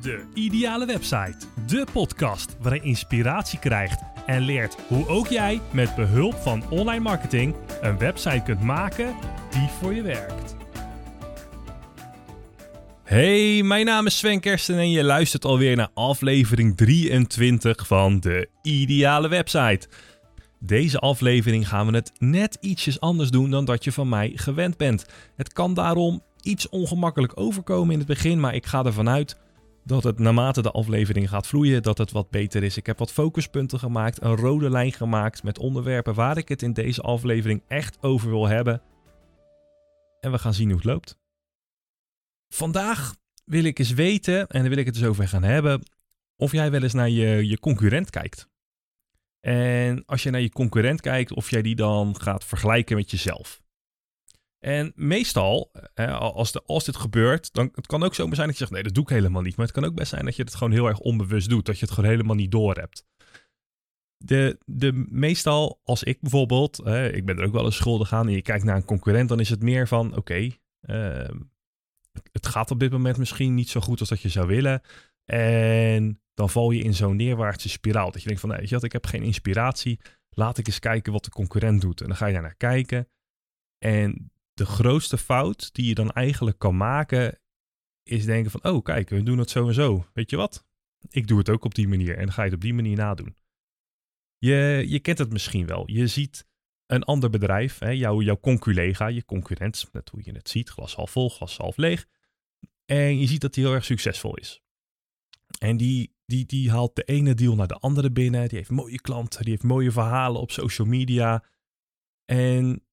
De Ideale Website. De podcast waarin je inspiratie krijgt en leert hoe ook jij met behulp van online marketing een website kunt maken die voor je werkt. Hey, mijn naam is Sven Kersten en je luistert alweer naar aflevering 23 van De Ideale Website. Deze aflevering gaan we het net ietsjes anders doen dan dat je van mij gewend bent. Het kan daarom iets ongemakkelijk overkomen in het begin, maar ik ga ervan uit dat het naarmate de aflevering gaat vloeien, dat het wat beter is. Ik heb wat focuspunten gemaakt, een rode lijn gemaakt met onderwerpen waar ik het in deze aflevering echt over wil hebben. En we gaan zien hoe het loopt. Vandaag wil ik eens weten, en daar wil ik het dus over gaan hebben, of jij wel eens naar je, je concurrent kijkt. En als je naar je concurrent kijkt, of jij die dan gaat vergelijken met jezelf. En meestal, als, de, als dit gebeurt, dan het kan ook zomaar zijn dat je zegt, nee, dat doe ik helemaal niet. Maar het kan ook best zijn dat je het gewoon heel erg onbewust doet. Dat je het gewoon helemaal niet door hebt. De, de, meestal, als ik bijvoorbeeld, ik ben er ook wel eens schuldig aan en je kijkt naar een concurrent, dan is het meer van, oké, ehm, het gaat op dit moment misschien niet zo goed als dat je zou willen. En dan val je in zo'n neerwaartse spiraal. Dat je denkt van, nee, ik heb geen inspiratie. Laat ik eens kijken wat de concurrent doet. En dan ga je daar naar kijken. En de grootste fout die je dan eigenlijk kan maken, is denken van, oh kijk, we doen het zo en zo. Weet je wat? Ik doe het ook op die manier en ga je het op die manier nadoen. Je, je kent het misschien wel. Je ziet een ander bedrijf, hè, jouw, jouw conculega, je concurrent, net hoe je het ziet, glas half vol, glas half leeg. En je ziet dat hij heel erg succesvol is. En die, die, die haalt de ene deal naar de andere binnen. Die heeft mooie klanten, die heeft mooie verhalen op social media. En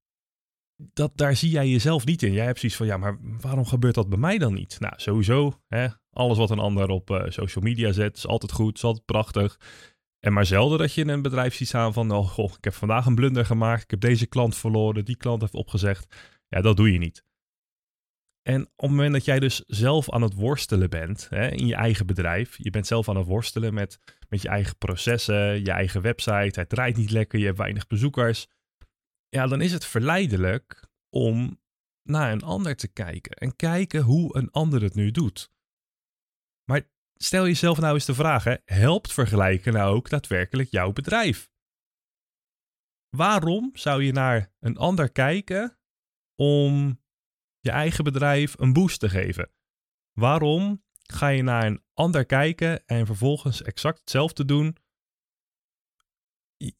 dat, daar zie jij jezelf niet in. Jij hebt zoiets van, ja, maar waarom gebeurt dat bij mij dan niet? Nou, sowieso, hè, alles wat een ander op uh, social media zet, is altijd goed, is altijd prachtig. En maar zelden dat je in een bedrijf ziet staan van, oh goh, ik heb vandaag een blunder gemaakt, ik heb deze klant verloren, die klant heeft opgezegd. Ja, dat doe je niet. En op het moment dat jij dus zelf aan het worstelen bent hè, in je eigen bedrijf, je bent zelf aan het worstelen met, met je eigen processen, je eigen website, het draait niet lekker, je hebt weinig bezoekers, ja, dan is het verleidelijk om naar een ander te kijken en kijken hoe een ander het nu doet. Maar stel jezelf nou eens de vraag, hè, helpt vergelijken nou ook daadwerkelijk jouw bedrijf? Waarom zou je naar een ander kijken om je eigen bedrijf een boost te geven? Waarom ga je naar een ander kijken en vervolgens exact hetzelfde doen?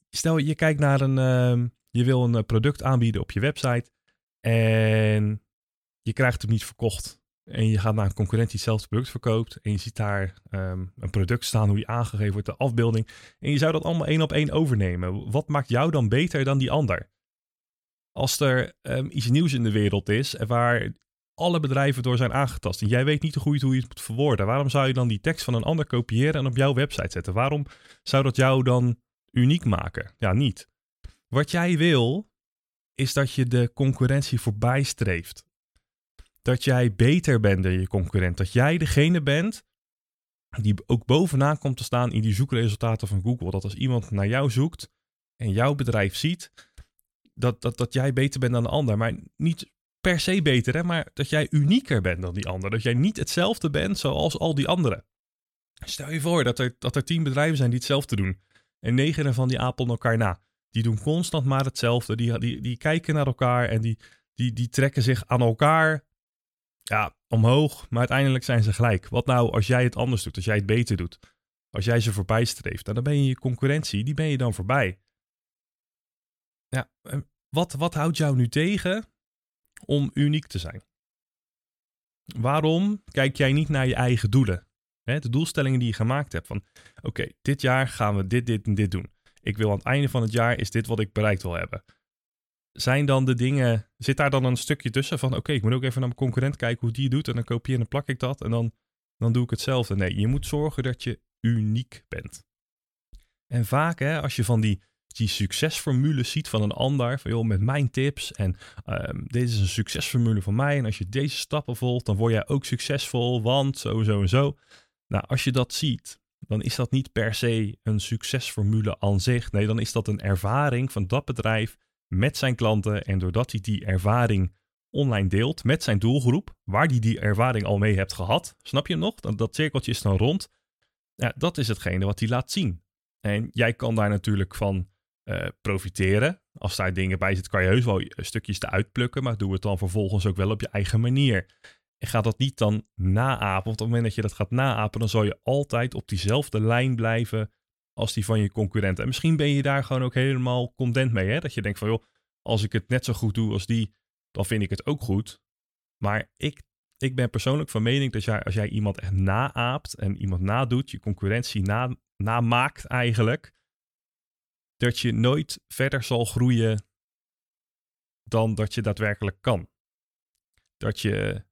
Stel je kijkt naar een, ehm, je wil een eh, product aanbieden op je website en je krijgt het niet verkocht. En je gaat naar een concurrent die hetzelfde product verkoopt. En je ziet daar ehm, een product staan, hoe die aangegeven wordt, de afbeelding. En je zou dat allemaal één op één overnemen. Wat maakt jou dan beter dan die ander? Als er um, iets nieuws in de wereld is waar alle bedrijven door zijn aangetast. En jij weet niet goed hoe je het moet verwoorden. Waarom zou je dan die tekst van een ander kopiëren en op jouw website zetten? Waarom zou dat jou dan uniek maken? Ja, niet. Wat jij wil, is dat je de concurrentie voorbij streeft. Dat jij beter bent dan je concurrent. Dat jij degene bent die ook bovenaan komt te staan in die zoekresultaten van Google. Dat als iemand naar jou zoekt en jouw bedrijf ziet, dat, dat, dat jij beter bent dan de ander. Maar niet per se beter, hè, maar dat jij unieker bent dan die ander. Dat jij niet hetzelfde bent zoals al die anderen. Stel je voor dat er, dat er tien bedrijven zijn die hetzelfde doen. En negen ervan die apelen elkaar na. Die doen constant maar hetzelfde. Die, die, die kijken naar elkaar en die, die, die trekken zich aan elkaar ja, omhoog. Maar uiteindelijk zijn ze gelijk. Wat nou als jij het anders doet, als jij het beter doet? Als jij ze voorbij streeft, nou, dan ben je je concurrentie, die ben je dan voorbij. Ja, wat, wat houdt jou nu tegen om uniek te zijn? Waarom kijk jij niet naar je eigen doelen? de doelstellingen die je gemaakt hebt. Van oké, dit jaar gaan we dit, dit en dit doen ik wil aan het einde van het jaar, is dit wat ik bereikt wil hebben. Zijn dan de dingen, zit daar dan een stukje tussen van, oké, ik moet ook even naar mijn concurrent kijken hoe die het doet en dan kopieer en dan plak ik dat en dan, dan doe ik hetzelfde. Nee, je moet zorgen dat je uniek bent. En vaak, hè, als je van die, die succesformules ziet van een ander, van joh, met mijn tips en um, dit is een succesformule van mij en als je deze stappen volgt, dan word jij ook succesvol, want zo, zo en zo. Nou, als je dat ziet, dan is dat niet per se een succesformule aan zich. Nee, dan is dat een ervaring van dat bedrijf met zijn klanten. En doordat hij die ervaring online deelt met zijn doelgroep, waar die die ervaring al mee hebt gehad, snap je hem nog? Dat, dat cirkeltje is dan rond. Ja, dat is hetgene wat hij laat zien. En jij kan daar natuurlijk van uh, profiteren. Als daar dingen bij zitten, kan je heus wel stukjes te uitplukken, maar doe het dan vervolgens ook wel op je eigen manier. En ga dat niet dan naapen, want op het moment dat je dat gaat naapen, dan zal je altijd op diezelfde lijn blijven als die van je concurrent. En misschien ben je daar gewoon ook helemaal content mee, hè? dat je denkt van joh, als ik het net zo goed doe als die, dan vind ik het ook goed. Maar ik, ik ben persoonlijk van mening dat jij, als jij iemand echt naaapt en iemand nadoet, je concurrentie na, namaakt eigenlijk, dat je nooit verder zal groeien dan dat je daadwerkelijk kan. Dat je,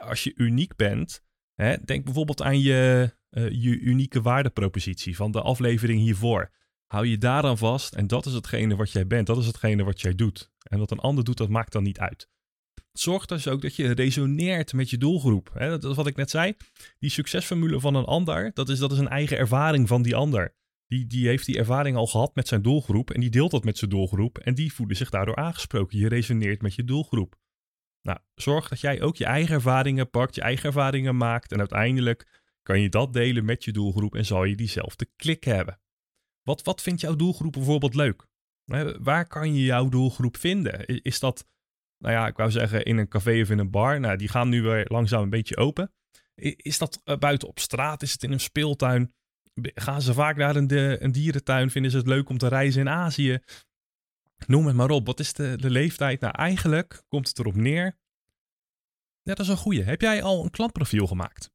als je uniek bent, hè, denk bijvoorbeeld aan je, uh, je unieke waardepropositie van de aflevering hiervoor. Hou je daaraan vast en dat is hetgene wat jij bent, dat is hetgene wat jij doet. En wat een ander doet, dat maakt dan niet uit. Zorg dus ook dat je resoneert met je doelgroep. Hè, dat is wat ik net zei. Die succesformule van een ander, dat is, dat is een eigen ervaring van die ander. Die, die heeft die ervaring al gehad met zijn doelgroep en die deelt dat met zijn doelgroep en die voelen zich daardoor aangesproken. Je resoneert met je doelgroep. Nou, zorg dat jij ook je eigen ervaringen pakt, je eigen ervaringen maakt en uiteindelijk kan je dat delen met je doelgroep en zal je diezelfde klik hebben. Wat, wat vindt jouw doelgroep bijvoorbeeld leuk? Waar kan je jouw doelgroep vinden? Is dat, nou ja, ik wou zeggen in een café of in een bar? Nou, die gaan nu weer langzaam een beetje open. Is dat eh, buiten op straat? Is het in een speeltuin? Gaan ze vaak naar een, een dierentuin? Vinden ze het leuk om te reizen in Azië? Noem het maar op. Wat is de, de leeftijd? Nou, eigenlijk komt het erop neer. Dat is een goede. Heb jij al een klantprofiel gemaakt?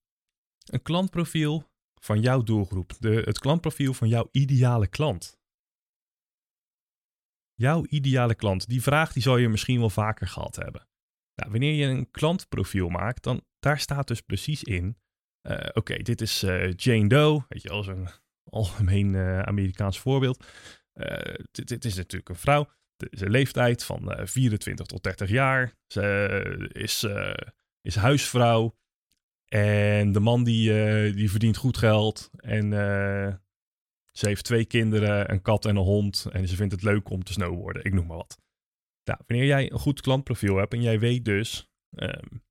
Een klantprofiel van jouw doelgroep. De, het klantprofiel van jouw ideale klant. Jouw ideale klant. Die vraag die zal je misschien wel vaker gehad hebben. Nou, wanneer je een klantprofiel maakt, dan daar staat dus precies in uh, Oké, dit is uh, Jane Doe, weet je, als een algemeen uh, Amerikaans voorbeeld. Dit, dit, is natuurlijk een vrouw. Ze leeftijd van 24 tot 30 jaar. Ze is, is huisvrouw. En de man die, die verdient goed geld. En ze heeft twee kinderen, een kat en een hond. En ze vindt het leuk om te snowboarden. Ik noem maar wat. Nou, wanneer jij een goed klantprofiel hebt en jij weet dus, um,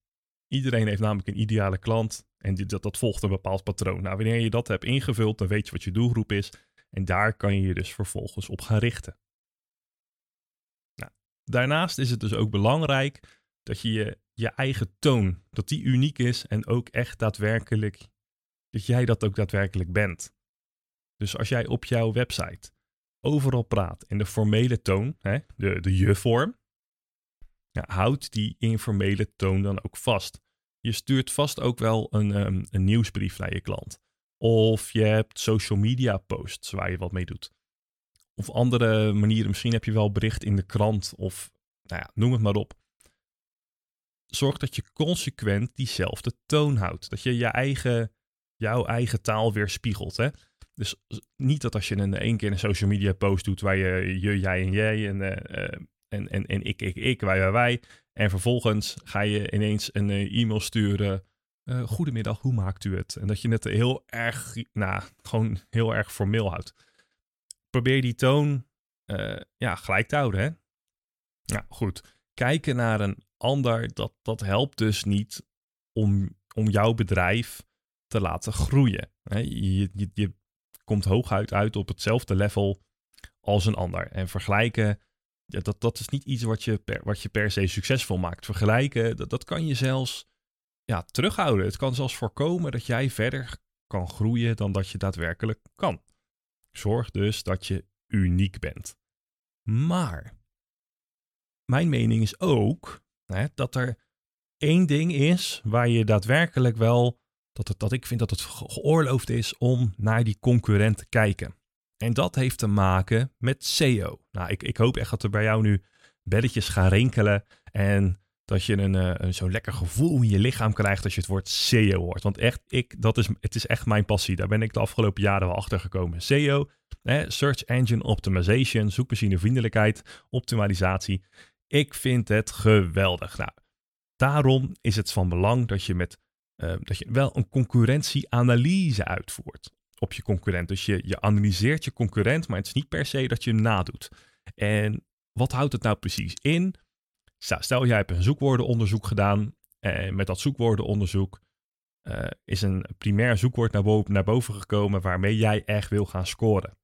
iedereen heeft namelijk een ideale klant en dat, dat volgt een bepaald patroon. Nou, wanneer je dat hebt ingevuld, dan weet je wat je doelgroep is. En daar kan je je dus vervolgens op gaan richten. Nou, daarnaast is het dus ook belangrijk dat je, je je eigen toon, dat die uniek is en ook echt daadwerkelijk, dat jij dat ook daadwerkelijk bent. Dus als jij op jouw website overal praat in de formele toon, hè, de, de je-vorm, ja, houd die informele toon dan ook vast. Je stuurt vast ook wel een, um, een nieuwsbrief naar je klant. Of je hebt social media posts waar je wat mee doet. Of andere manieren. Misschien heb je wel bericht in de krant of nou ja, noem het maar op. Zorg dat je consequent diezelfde toon houdt. Dat je je eigen, jouw eigen taal weer spiegelt. Hè? Dus niet dat als je een één keer een social media post doet waar je je, jij en jij en, uh, en, en, en ik, ik, ik, wij, wij, wij. En vervolgens ga je ineens een uh, e-mail sturen. Uh, goedemiddag, hoe maakt u het? En dat je het heel erg, nou, gewoon heel erg formeel houdt. Probeer die toon uh, ja, gelijk te houden, hè? Nou, goed. Kijken naar een ander, dat, dat helpt dus niet om, om jouw bedrijf te laten groeien. Je, je, je komt hooguit uit op hetzelfde level als een ander. En vergelijken ja, dat, dat is niet iets wat je, per, wat je per se succesvol maakt. Vergelijken, dat, dat kan je zelfs ja, terughouden. Het kan zelfs voorkomen dat jij verder kan groeien dan dat je daadwerkelijk kan. Zorg dus dat je uniek bent. Maar mijn mening is ook hè, dat er één ding is waar je daadwerkelijk wel, dat, het, dat ik vind dat het geoorloofd is om naar die concurrent te kijken. En dat heeft te maken met SEO. Nou, ik, ik hoop echt dat er bij jou nu belletjes gaan rinkelen. En dat je een, uh, een zo'n lekker gevoel in je lichaam krijgt als je het woord SEO hoort. Want echt, ik, dat is, het is echt mijn passie. Daar ben ik de afgelopen jaren wel achter gekomen. SEO, Search Engine Optimization, zoekmachinevriendelijkheid, optimalisatie. Ik vind het geweldig. Nou, daarom is het van belang dat je, met, uh, dat je wel een concurrentieanalyse uitvoert op je concurrent. Dus je, je analyseert je concurrent, maar het is niet per se dat je hem nadoet. En wat houdt het nou precies in? Stel, jij hebt een zoekwoordenonderzoek gedaan. En met dat zoekwoordenonderzoek uh, is een primair zoekwoord naar boven, naar boven gekomen waarmee jij echt wil gaan scoren.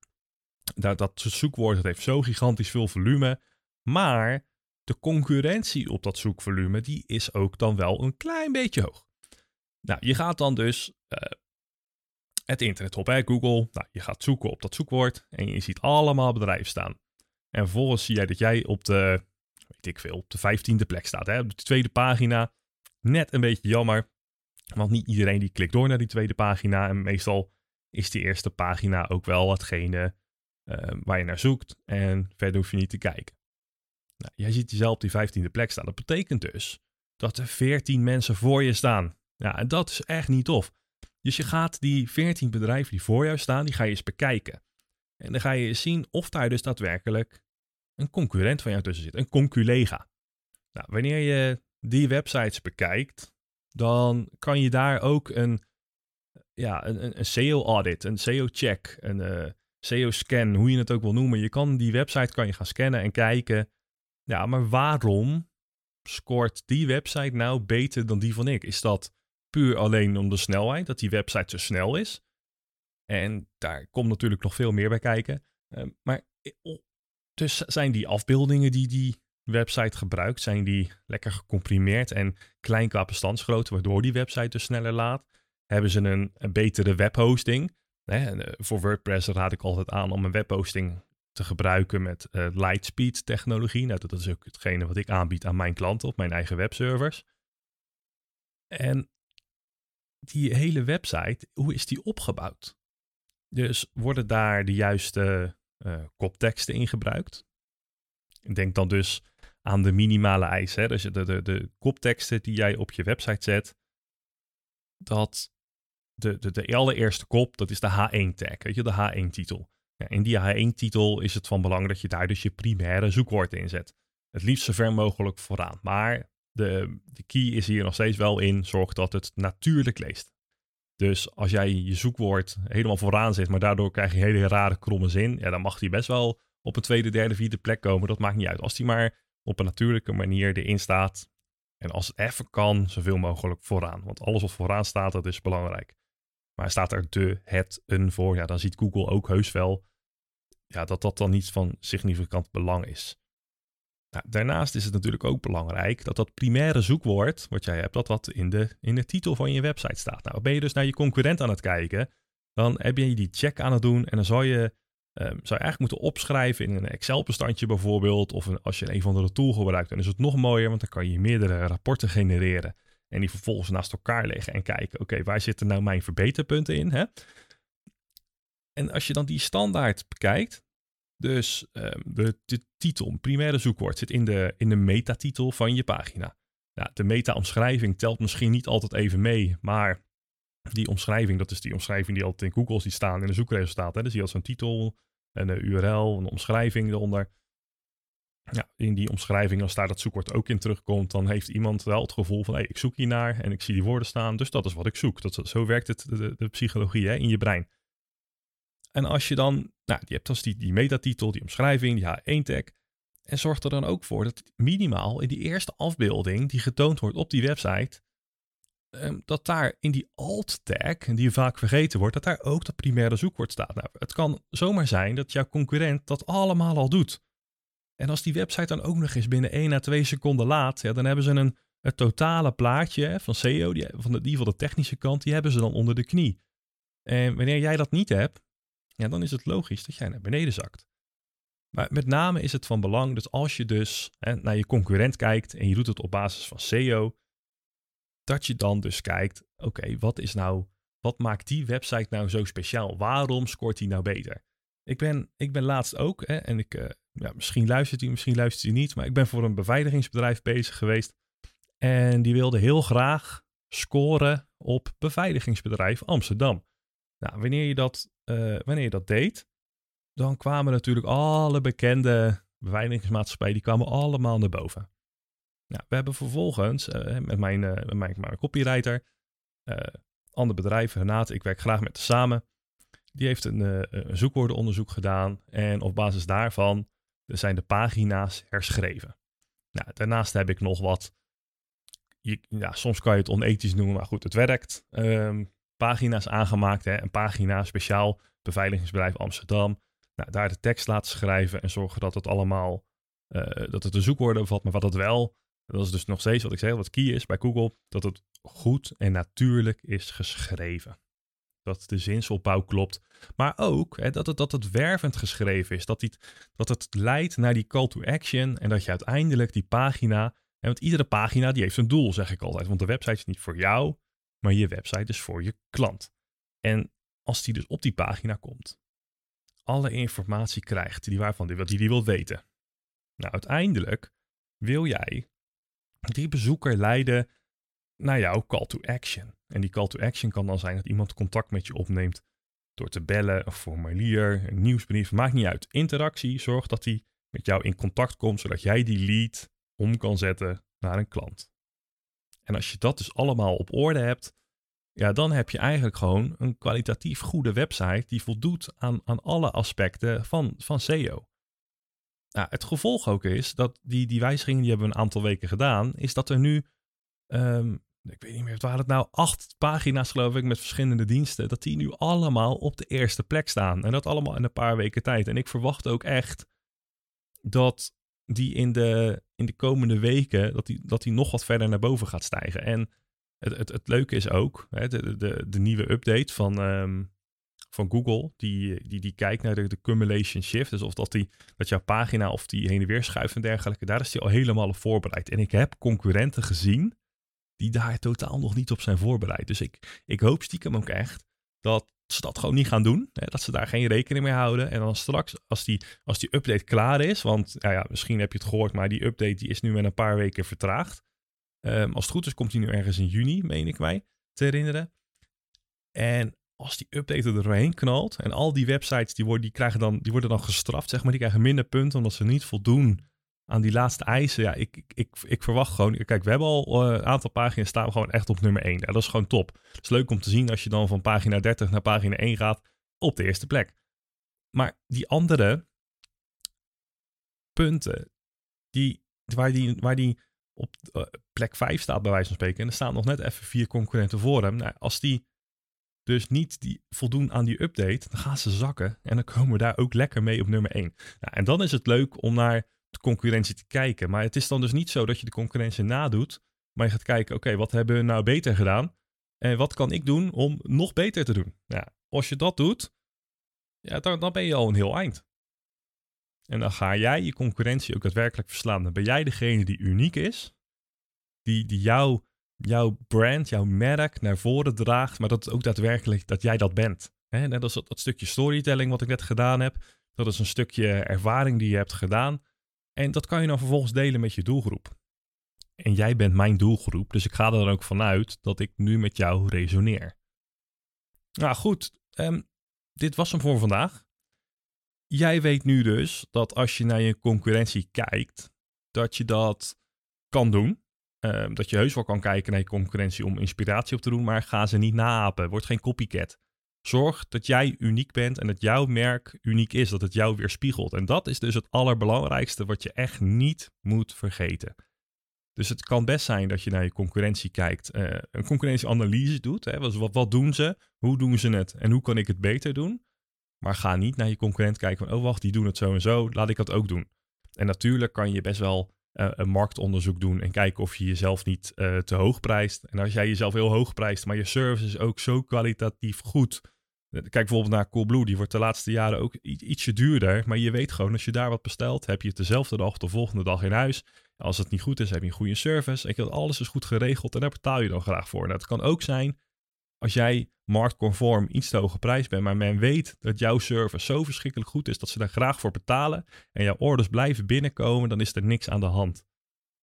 Dat, dat zoekwoord heeft zo gigantisch veel volume, maar de concurrentie op dat zoekvolume die is ook dan wel een klein beetje hoog. Nou, je gaat dan dus uh, het internet op, hè, Google. Nou, je gaat zoeken op dat zoekwoord en je ziet allemaal bedrijven staan. En vervolgens zie jij dat jij op de, weet ik veel, op de vijftiende plek staat. Hè, op de tweede pagina. Net een beetje jammer, want niet iedereen die klikt door naar die tweede pagina. En meestal is die eerste pagina ook wel hetgene uh, waar je naar zoekt. En verder hoef je niet te kijken. Nou, jij ziet jezelf op die vijftiende plek staan. Dat betekent dus dat er veertien mensen voor je staan. Ja, en dat is echt niet tof. Dus je gaat die 14 bedrijven die voor jou staan, die ga je eens bekijken. En dan ga je eens zien of daar dus daadwerkelijk een concurrent van jou tussen zit, een conculega. Nou, wanneer je die websites bekijkt, dan kan je daar ook een, ja, een, een SEO-audit, een SEO-check, een uh, eh, SEO-scan, hoe je het ook wil noemen. Je kan die website kan je gaan scannen en kijken, ja, maar waarom scoort die website nou beter dan die van ik? Is dat puur alleen om de snelheid, dat die website zo snel is. En daar komt natuurlijk nog veel meer bij kijken. Uh, maar dus zijn die afbeeldingen die die website gebruikt, zijn die lekker gecomprimeerd en klein qua bestandsgrootte, waardoor die website dus sneller laat. Hebben ze een, betere webhosting? Eh, voor WordPress raad ik altijd aan om een webhosting te gebruiken met uh, Lightspeed technologie. Nou, dat is ook hetgene wat ik aanbied aan mijn klanten op mijn eigen webservers. En die hele website, hoe is die opgebouwd? Dus worden daar de juiste uh, kopteksten in gebruikt? Denk dan dus aan de minimale eisen. Dus de, de, de kopteksten die jij op je website zet, dat de, de, de allereerste kop, dat is de H1-tag, weet je, de H1-titel. Ja, in die H1-titel is het van belang dat je daar dus je primaire zoekwoord in zet. Het liefst zo ver mogelijk vooraan. Maar de, de key is hier nog steeds wel in, zorg dat het natuurlijk leest. Dus als jij je zoekwoord helemaal vooraan zet, maar daardoor krijg je hele rare kromme zin, ja, dan mag die best wel op een tweede, derde, vierde plek komen. Dat maakt niet uit. Als die maar op een natuurlijke manier erin staat. En als het even kan, zoveel mogelijk vooraan. Want alles wat vooraan staat, dat is belangrijk. Maar staat er de, het, een voor, ja, dan ziet Google ook heus wel ja, dat dat dan niet van significant belang is. Nou, daarnaast is het natuurlijk ook belangrijk dat dat primaire zoekwoord wat jij hebt, dat dat in de, in de titel van je website staat. Nou, ben je dus naar je concurrent aan het kijken, dan heb je die check aan het doen en dan zou je, um, zou je eigenlijk moeten opschrijven in een Excel-bestandje bijvoorbeeld, of een, als je een of andere tool gebruikt, dan is het nog mooier, want dan kan je meerdere rapporten genereren en die vervolgens naast elkaar leggen en kijken, oké, waar zitten nou mijn verbeterpunten in? Hè? En als je dan die standaard bekijkt, dus um, de, titel, primaire zoekwoord, zit in de, in de metatitel van je pagina. Nou, de meta-omschrijving telt misschien niet altijd even mee, maar die omschrijving, dat is die omschrijving die altijd in Google ziet staan in de zoekresultaten. Dus je had zo'n titel, een URL, een omschrijving eronder. In die omschrijving, als daar dat zoekwoord ook in terugkomt, dan heeft iemand wel het gevoel van, hey, ik zoek hiernaar en ik zie die woorden staan, dus dat is wat ik zoek. Dat, zo werkt het, de, de psychologie hè, in je brein. En als je dan, nou, je hebt dus die, die metatitel, die omschrijving, die H1-tag. En zorg er dan ook voor dat minimaal in die eerste afbeelding die getoond wordt op die website, ehm, dat daar in die alt-tag, die vaak vergeten wordt, dat daar ook dat primaire zoekwoord staat. Nou, het kan zomaar zijn dat jouw concurrent dat allemaal al doet. En als die website dan ook nog eens binnen 1 à 2 seconden laat, ja, dan hebben ze een, het totale plaatje van SEO, die, van de, die van de technische kant, die hebben ze dan onder de knie. En wanneer jij dat niet hebt, dan is het logisch dat jij naar beneden zakt. Maar met name is het van belang dat als je dus hè, naar je concurrent kijkt en je doet het op basis van SEO, dat je dan dus kijkt, oké, wat is nou, wat maakt die website nou zo speciaal? Waarom scoort die nou beter? Ik ben, ik ben laatst ook, hè, en ik, uh, ja, misschien luistert hij, misschien luistert hij niet, maar ik ben voor een beveiligingsbedrijf bezig geweest. En die wilde heel graag scoren op beveiligingsbedrijf Amsterdam. Nou, wanneer je dat uh, wanneer je dat deed, dan kwamen natuurlijk alle bekende beveiligingsmaatschappijen, die kwamen allemaal naar boven. Nou, we hebben vervolgens uh, met, mijn, uh, met mijn, mijn copywriter, ander bedrijf, Renate, ik werk graag met samen. Die heeft een, zoekwoordenonderzoek gedaan en op basis daarvan zijn de pagina's herschreven. Nou, daarnaast heb ik nog wat. Ja, soms kan je het onethisch noemen, maar goed, het werkt. Ehm, pagina's aangemaakt, hè, een pagina speciaal, beveiligingsbedrijf Amsterdam. Nou, daar de tekst laten schrijven en zorgen dat het allemaal, uh, dat het de zoekwoorden bevat, maar wat het wel, dat is dus nog steeds wat ik zeg, wat key is bij Google, dat het goed en natuurlijk is geschreven. Dat de zinsopbouw klopt. Maar ook hè, dat, het, dat het wervend geschreven is. Dat, die, dat het leidt naar die call to action. En dat je uiteindelijk die pagina. En want iedere pagina die heeft een doel, zeg ik altijd. Want de website is niet voor jou, maar je website is voor je klant. En als die dus op die pagina komt, alle informatie krijgt die waarvan die, die, die wil weten. Nou, uiteindelijk wil jij die bezoeker leiden naar jouw call to action. En die call to action kan dan zijn dat iemand contact met je opneemt door te bellen, een formulier, een nieuwsbrief, maakt niet uit. Interactie zorgt dat hij met jou in contact komt, zodat jij die lead om kan zetten naar een klant. En als je dat dus allemaal op orde hebt, ja, dan heb je eigenlijk gewoon een kwalitatief goede website die voldoet aan, aan alle aspecten van, van SEO. Nou, het gevolg ook is dat die, die wijzigingen die hebben we een aantal weken gedaan, is dat er nu ehm, ik weet niet meer, het waren het nou acht pagina's geloof ik met verschillende diensten, dat die nu allemaal op de eerste plek staan. En dat allemaal in een paar weken tijd. En ik verwacht ook echt dat die in de, in de komende weken, dat die, dat die nog wat verder naar boven gaat stijgen. En het, het, het leuke is ook, hè, de, de, de nieuwe update van, ehm, van Google, die, die, die kijkt naar de, cumulation shift. Dus of dat, die, dat jouw pagina of die heen en weer schuift en dergelijke, daar is die al helemaal op voorbereid. En ik heb concurrenten gezien die daar totaal nog niet op zijn voorbereid. Dus ik, ik hoop stiekem ook echt dat ze dat gewoon niet gaan doen. Hè, dat ze daar geen rekening mee houden. En dan straks, als die, als die update klaar is, want ja, ja, misschien heb je het gehoord, maar die update die is nu met een paar weken vertraagd. Um, als het goed is, komt die nu ergens in juni, meen ik mij, te herinneren. En als die update er doorheen knalt en al die websites die worden, die krijgen dan, die worden dan gestraft, zeg maar, die krijgen minder punten omdat ze niet voldoen aan die laatste eisen, ja, ik, ik, ik, verwacht gewoon. Kijk, we hebben al eh, een aantal pagina's staan we gewoon echt op nummer 1. Ja, dat is gewoon top. Het is leuk om te zien als je dan van pagina 30 naar pagina 1 gaat op de eerste plek. Maar die andere punten, die, waar, die, waar die op uh, plek 5 staat, bij wijze van spreken, en er staan nog net even vier concurrenten voor hem. Nou, als die dus niet die voldoen aan die update, dan gaan ze zakken. En dan komen we daar ook lekker mee op nummer 1. Nou, en dan is het leuk om naar de concurrentie te kijken. Maar het is dan dus niet zo dat je de concurrentie nadoet, maar je gaat kijken, oké, wat hebben we nou beter gedaan? En wat kan ik doen om nog beter te doen? Ja, als je dat doet, ja, dan, dan ben je al een heel eind. En dan ga jij je concurrentie ook daadwerkelijk verslaan. Dan ben jij degene die uniek is, die, die jou, jouw brand, jouw merk naar voren draagt, maar dat ook daadwerkelijk dat jij dat bent. He, net als dat, dat stukje storytelling wat ik net gedaan heb, dat is een stukje ervaring die je hebt gedaan. En dat kan je dan vervolgens delen met je doelgroep. En jij bent mijn doelgroep, dus ik ga er dan ook vanuit dat ik nu met jou resoneer. Nou goed, um, dit was hem voor vandaag. Jij weet nu dus dat als je naar je concurrentie kijkt, dat je dat kan doen. Um, dat je heus wel kan kijken naar je concurrentie om inspiratie op te doen, maar ga ze niet naapen. Word geen copycat. Zorg dat jij uniek bent en dat jouw merk uniek is, dat het jou weer spiegelt. En dat is dus het allerbelangrijkste wat je echt niet moet vergeten. Dus het kan best zijn dat je naar je concurrentie kijkt, uh, een concurrentieanalyse doet. Hè? Wat, wat doen ze? Hoe doen ze het? En hoe kan ik het beter doen? Maar ga niet naar je concurrent kijken van, oh wacht, die doen het zo en zo, laat ik dat ook doen. En natuurlijk kan je best wel uh, een marktonderzoek doen en kijken of je jezelf niet uh, te hoog prijst. En als jij jezelf heel hoog prijst, maar je service is ook zo kwalitatief goed. Eh, kijk bijvoorbeeld naar Coolblue, die wordt de laatste jaren ook ietsje duurder. Maar je weet gewoon, als je daar wat bestelt, heb je het dezelfde dag of de volgende dag in huis. Als het niet goed is, heb je een goede service. En alles is goed geregeld en daar betaal je dan graag voor. Nou, het kan ook zijn als jij marktconform iets te hoge prijs bent, maar men weet dat jouw service zo verschrikkelijk goed is dat ze daar graag voor betalen en jouw orders blijven binnenkomen, dan is er niks aan de hand.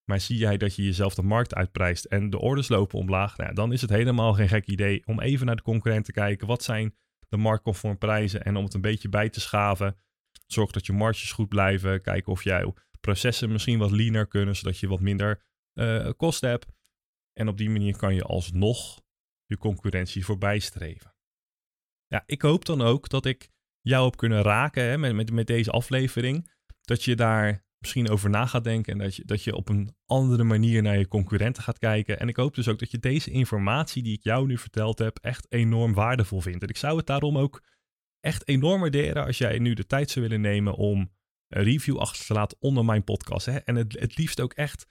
Maar zie jij dat je jezelf de markt uitprijst en de orders lopen omlaag, nou, dan is het helemaal geen gek idee om even naar de concurrent te kijken. Wat zijn de marktconform prijzen en om het een beetje bij te schaven. Zorg dat je marges goed blijven. Kijken of jouw processen misschien wat leaner kunnen, zodat je wat minder uh, kosten hebt. En op die manier kan je alsnog je concurrentie voorbij streven. Ja, ik hoop dan ook dat ik jou heb kunnen raken hè, met, met, met deze aflevering. Dat je daar misschien over na gaat denken en dat je, dat je op een andere manier naar je concurrenten gaat kijken. En ik hoop dus ook dat je deze informatie die ik jou nu verteld heb echt enorm waardevol vindt. En ik zou het daarom ook echt enorm waarderen als jij nu de tijd zou willen nemen om een review achter te laten onder mijn podcast. Hè? En het, het liefst ook echt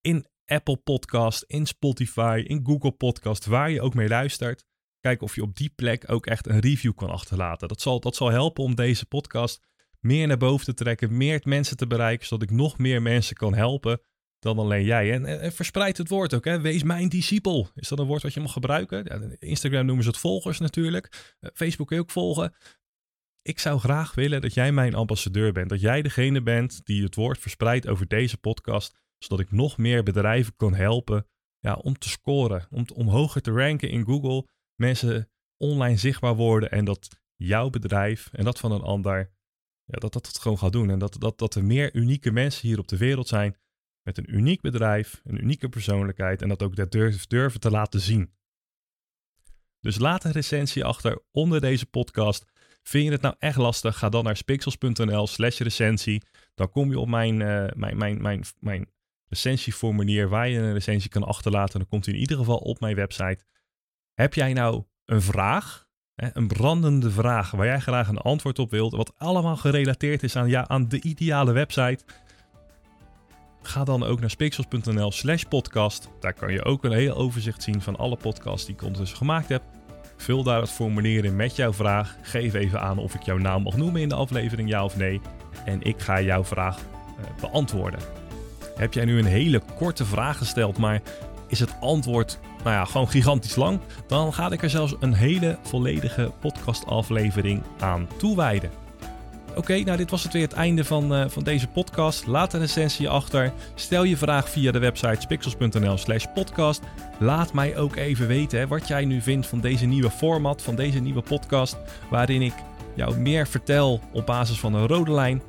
in Apple Podcast, in Spotify, in Google Podcast, waar je ook mee luistert. Kijken of je op die plek ook echt een review kan achterlaten. Dat zal, dat zal helpen om deze podcast meer naar boven te trekken, meer mensen te bereiken, zodat ik nog meer mensen kan helpen dan alleen jij. En, en, verspreid het woord ook. Hè? Wees mijn discipel. Is dat een woord wat je mag gebruiken? Ja, Instagram noemen ze het volgers natuurlijk. Uh, Facebook kun je ook volgen. Ik zou graag willen dat jij mijn ambassadeur bent. Dat jij degene bent die het woord verspreidt over deze podcast. Zodat ik nog meer bedrijven kan helpen ja, om te scoren. Om, om hoger te ranken in Google. Mensen online zichtbaar worden. En dat jouw bedrijf en dat van een ander. Ja, dat dat het gewoon gaat doen. En dat, dat, dat er meer unieke mensen hier op de wereld zijn met een uniek bedrijf, een unieke persoonlijkheid en dat ook dat durf, durven te laten zien. Dus laat een recensie achter onder deze podcast. Vind je het nou echt lastig? Ga dan naar spixels.nl slash recensie. Dan kom je op mijn, uh, mijn, mijn, mijn, mijn recensieformulier waar je een recensie kan achterlaten. Dan komt hij in ieder geval op mijn website. Heb jij nou een vraag? Een brandende vraag waar jij graag een antwoord op wilt, wat allemaal gerelateerd is aan, ja, aan de ideale website Ga dan ook naar spixels.nl slash podcast. Daar kan je ook een heel overzicht zien van alle podcasts die ik ondertussen gemaakt heb. Vul daar het formulier in met jouw vraag. Geef even aan of ik jouw naam mag noemen in de aflevering, ja of nee. En ik ga jouw vraag uh, beantwoorden. Heb jij nu een hele korte vraag gesteld, maar is het antwoord nou ja, gewoon gigantisch lang? Dan ga ik er zelfs een hele volledige podcastaflevering aan toewijden. Oké, nou dit was het weer het einde van, uh, van deze podcast. Laat een recensie achter. Stel je vraag via de website spixels.nl slash podcast. Laat mij ook even weten hè, wat jij nu vindt van deze nieuwe format, van deze nieuwe podcast. Waarin ik jou meer vertel op basis van een rode lijn.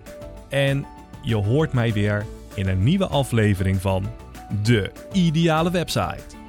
En je hoort mij weer in een nieuwe aflevering van De Ideale Website.